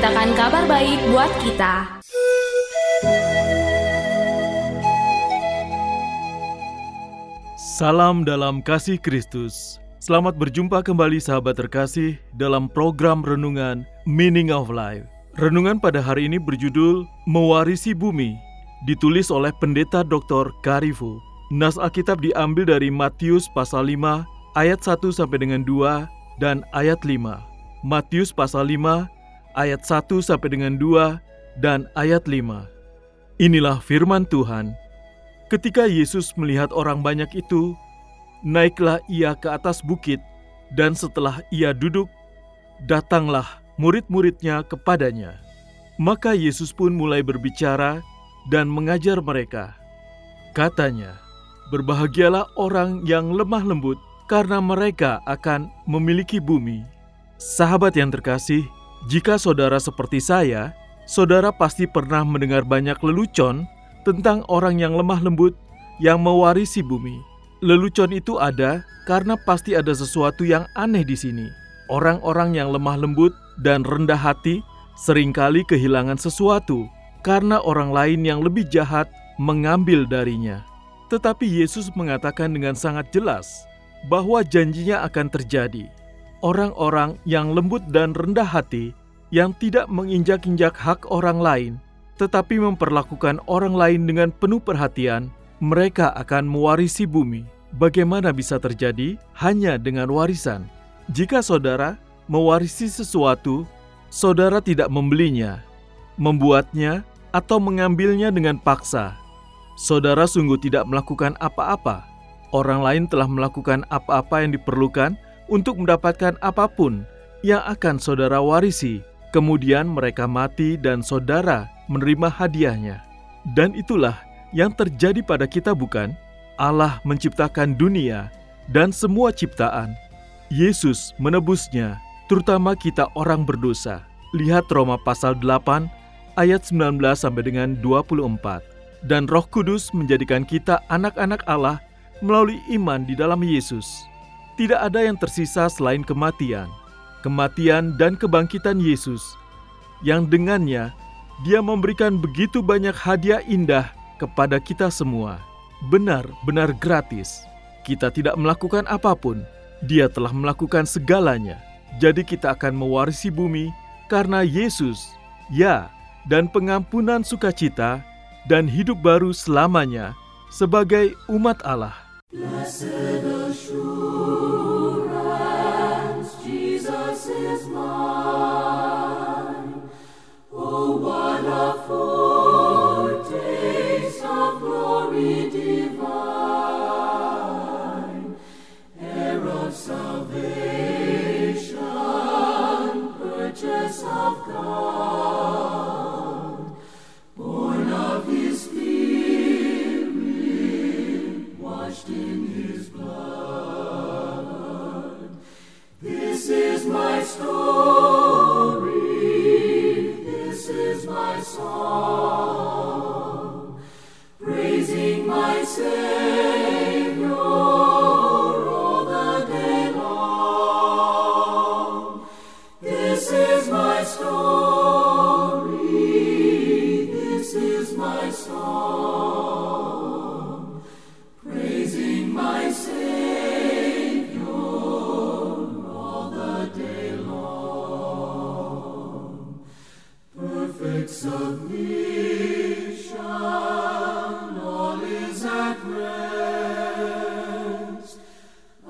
memberitakan kabar baik buat kita Salam dalam kasih Kristus. Selamat berjumpa kembali sahabat terkasih dalam program renungan Meaning of Life. Renungan pada hari ini berjudul Mewarisi Bumi, ditulis oleh Pendeta Dr. Karifu. Nas Alkitab diambil dari Matius pasal 5 ayat 1 sampai dengan 2 dan ayat 5. Matius pasal 5 ayat 1 sampai dengan 2 dan ayat 5. Inilah firman Tuhan. Ketika Yesus melihat orang banyak itu, naiklah ia ke atas bukit, dan setelah ia duduk, datanglah murid-muridnya kepadanya. Maka Yesus pun mulai berbicara dan mengajar mereka. Katanya, "Berbahagialah orang yang lemah lembut, karena mereka akan memiliki bumi." Sahabat yang terkasih, jika saudara seperti saya, saudara pasti pernah mendengar banyak lelucon tentang orang yang lemah lembut yang mewarisi bumi. Lelucon itu ada karena pasti ada sesuatu yang aneh di sini. Orang-orang yang lemah lembut dan rendah hati sering kali kehilangan sesuatu karena orang lain yang lebih jahat mengambil darinya. Tetapi Yesus mengatakan dengan sangat jelas bahwa janjinya akan terjadi. Orang-orang yang lembut dan rendah hati yang tidak menginjak-injak hak orang lain tetapi memperlakukan orang lain dengan penuh perhatian, mereka akan mewarisi bumi. Bagaimana bisa terjadi? Hanya dengan warisan. Jika saudara mewarisi sesuatu, saudara tidak membelinya, membuatnya, atau mengambilnya dengan paksa. Saudara sungguh tidak melakukan apa-apa. Orang lain telah melakukan apa-apa yang diperlukan untuk mendapatkan apa pun yang akan saudara warisi. Kemudian mereka mati dan saudara menerima hadiahnya. Dan itulah yang terjadi pada kita bukan? Allah menciptakan dunia dan semua ciptaan. Yesus menebusnya, terutama kita orang berdosa. Lihat Roma pasal 8 ayat 19 sampai dengan 24. Dan Roh Kudus menjadikan kita anak-anak Allah melalui iman di dalam Yesus. Tidak ada yang tersisa selain kematian. Kematian dan kebangkitan Yesus yang dengannya dia memberikan begitu banyak hadiah indah kepada kita semua. Benar-benar gratis. Kita tidak melakukan apa pun. Dia telah melakukan segalanya. Jadi kita akan mewarisi bumi karena Yesus, ya, dan pengampunan sukacita dan hidup baru selamanya sebagai umat Allah. Blessed assurance,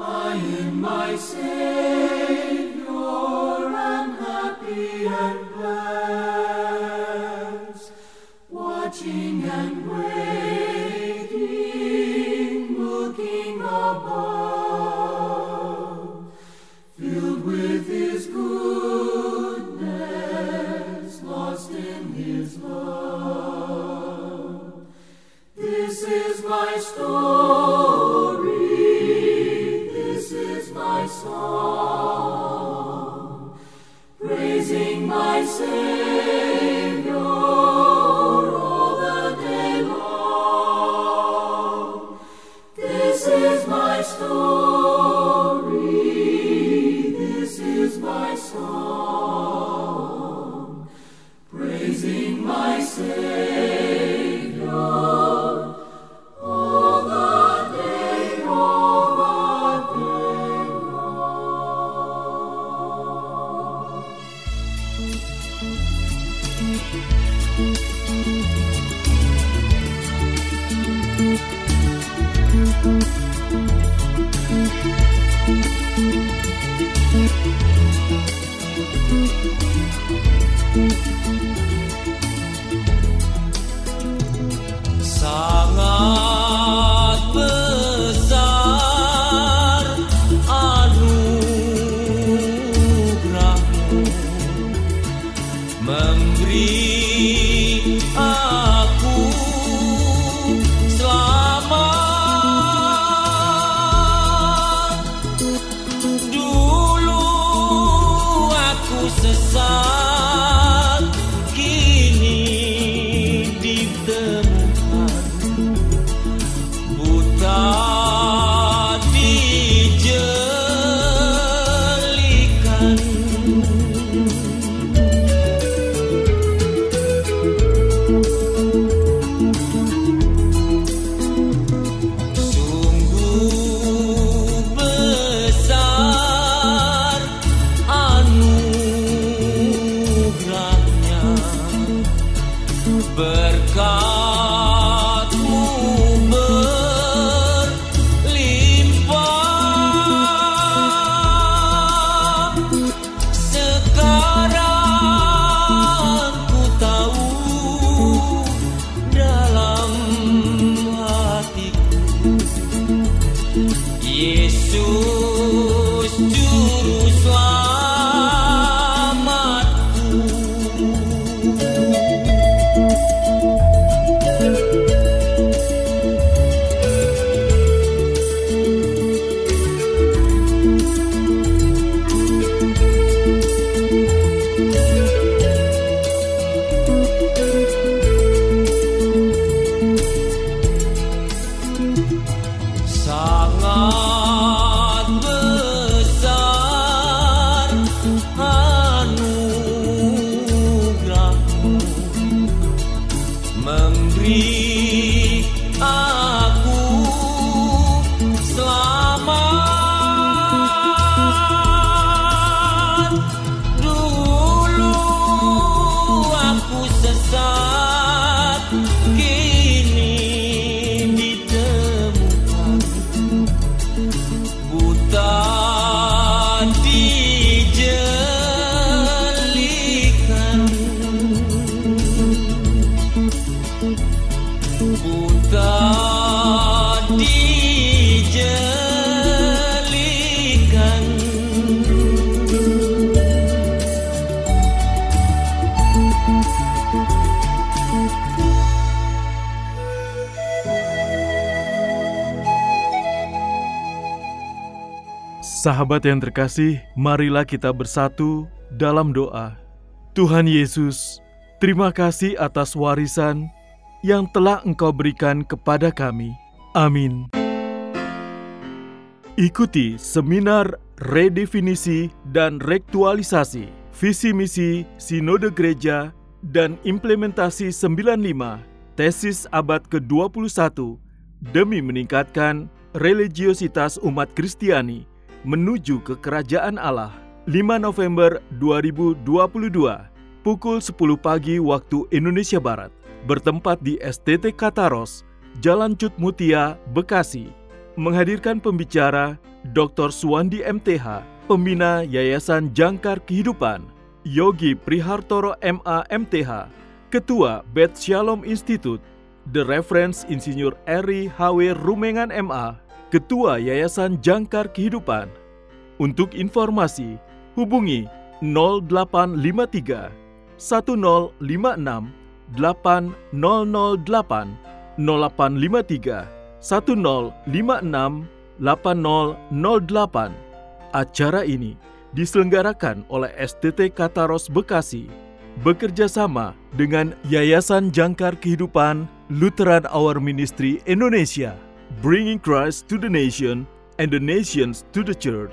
I am myself. vai. Música Sahabat yang terkasih, marilah kita bersatu dalam doa. Tuhan Yesus, terima kasih atas warisan yang telah Engkau berikan kepada kami. Amin. Ikuti seminar redefinisi dan rektualisasi visi misi Sinode Gereja dan implementasi 95 tesis abad ke-21 demi meningkatkan religiositas umat Kristiani menuju ke kerajaan Allah. 5 November 2022 pukul 10 pagi waktu Indonesia Barat bertempat di STT Kataros, Jalan Cut Mutia, Bekasi. Menghadirkan pembicara Dr. Suwandi MTH, pembina Yayasan Jangkar Kehidupan, Yogi Prihartoro MA MTH, Ketua Bet Shalom Institute, The Reference Insinyur Eri HW Rumengan MA, Ketua Yayasan Jangkar Kehidupan. Untuk informasi, hubungi 0853 1056 8008 0853 Acara ini diselenggarakan oleh STT Kataros Bekasi bekerja sama dengan Yayasan Jangkar Kehidupan Lutheran Our Ministry Indonesia, bringing Christ to the nation and the nations to the church.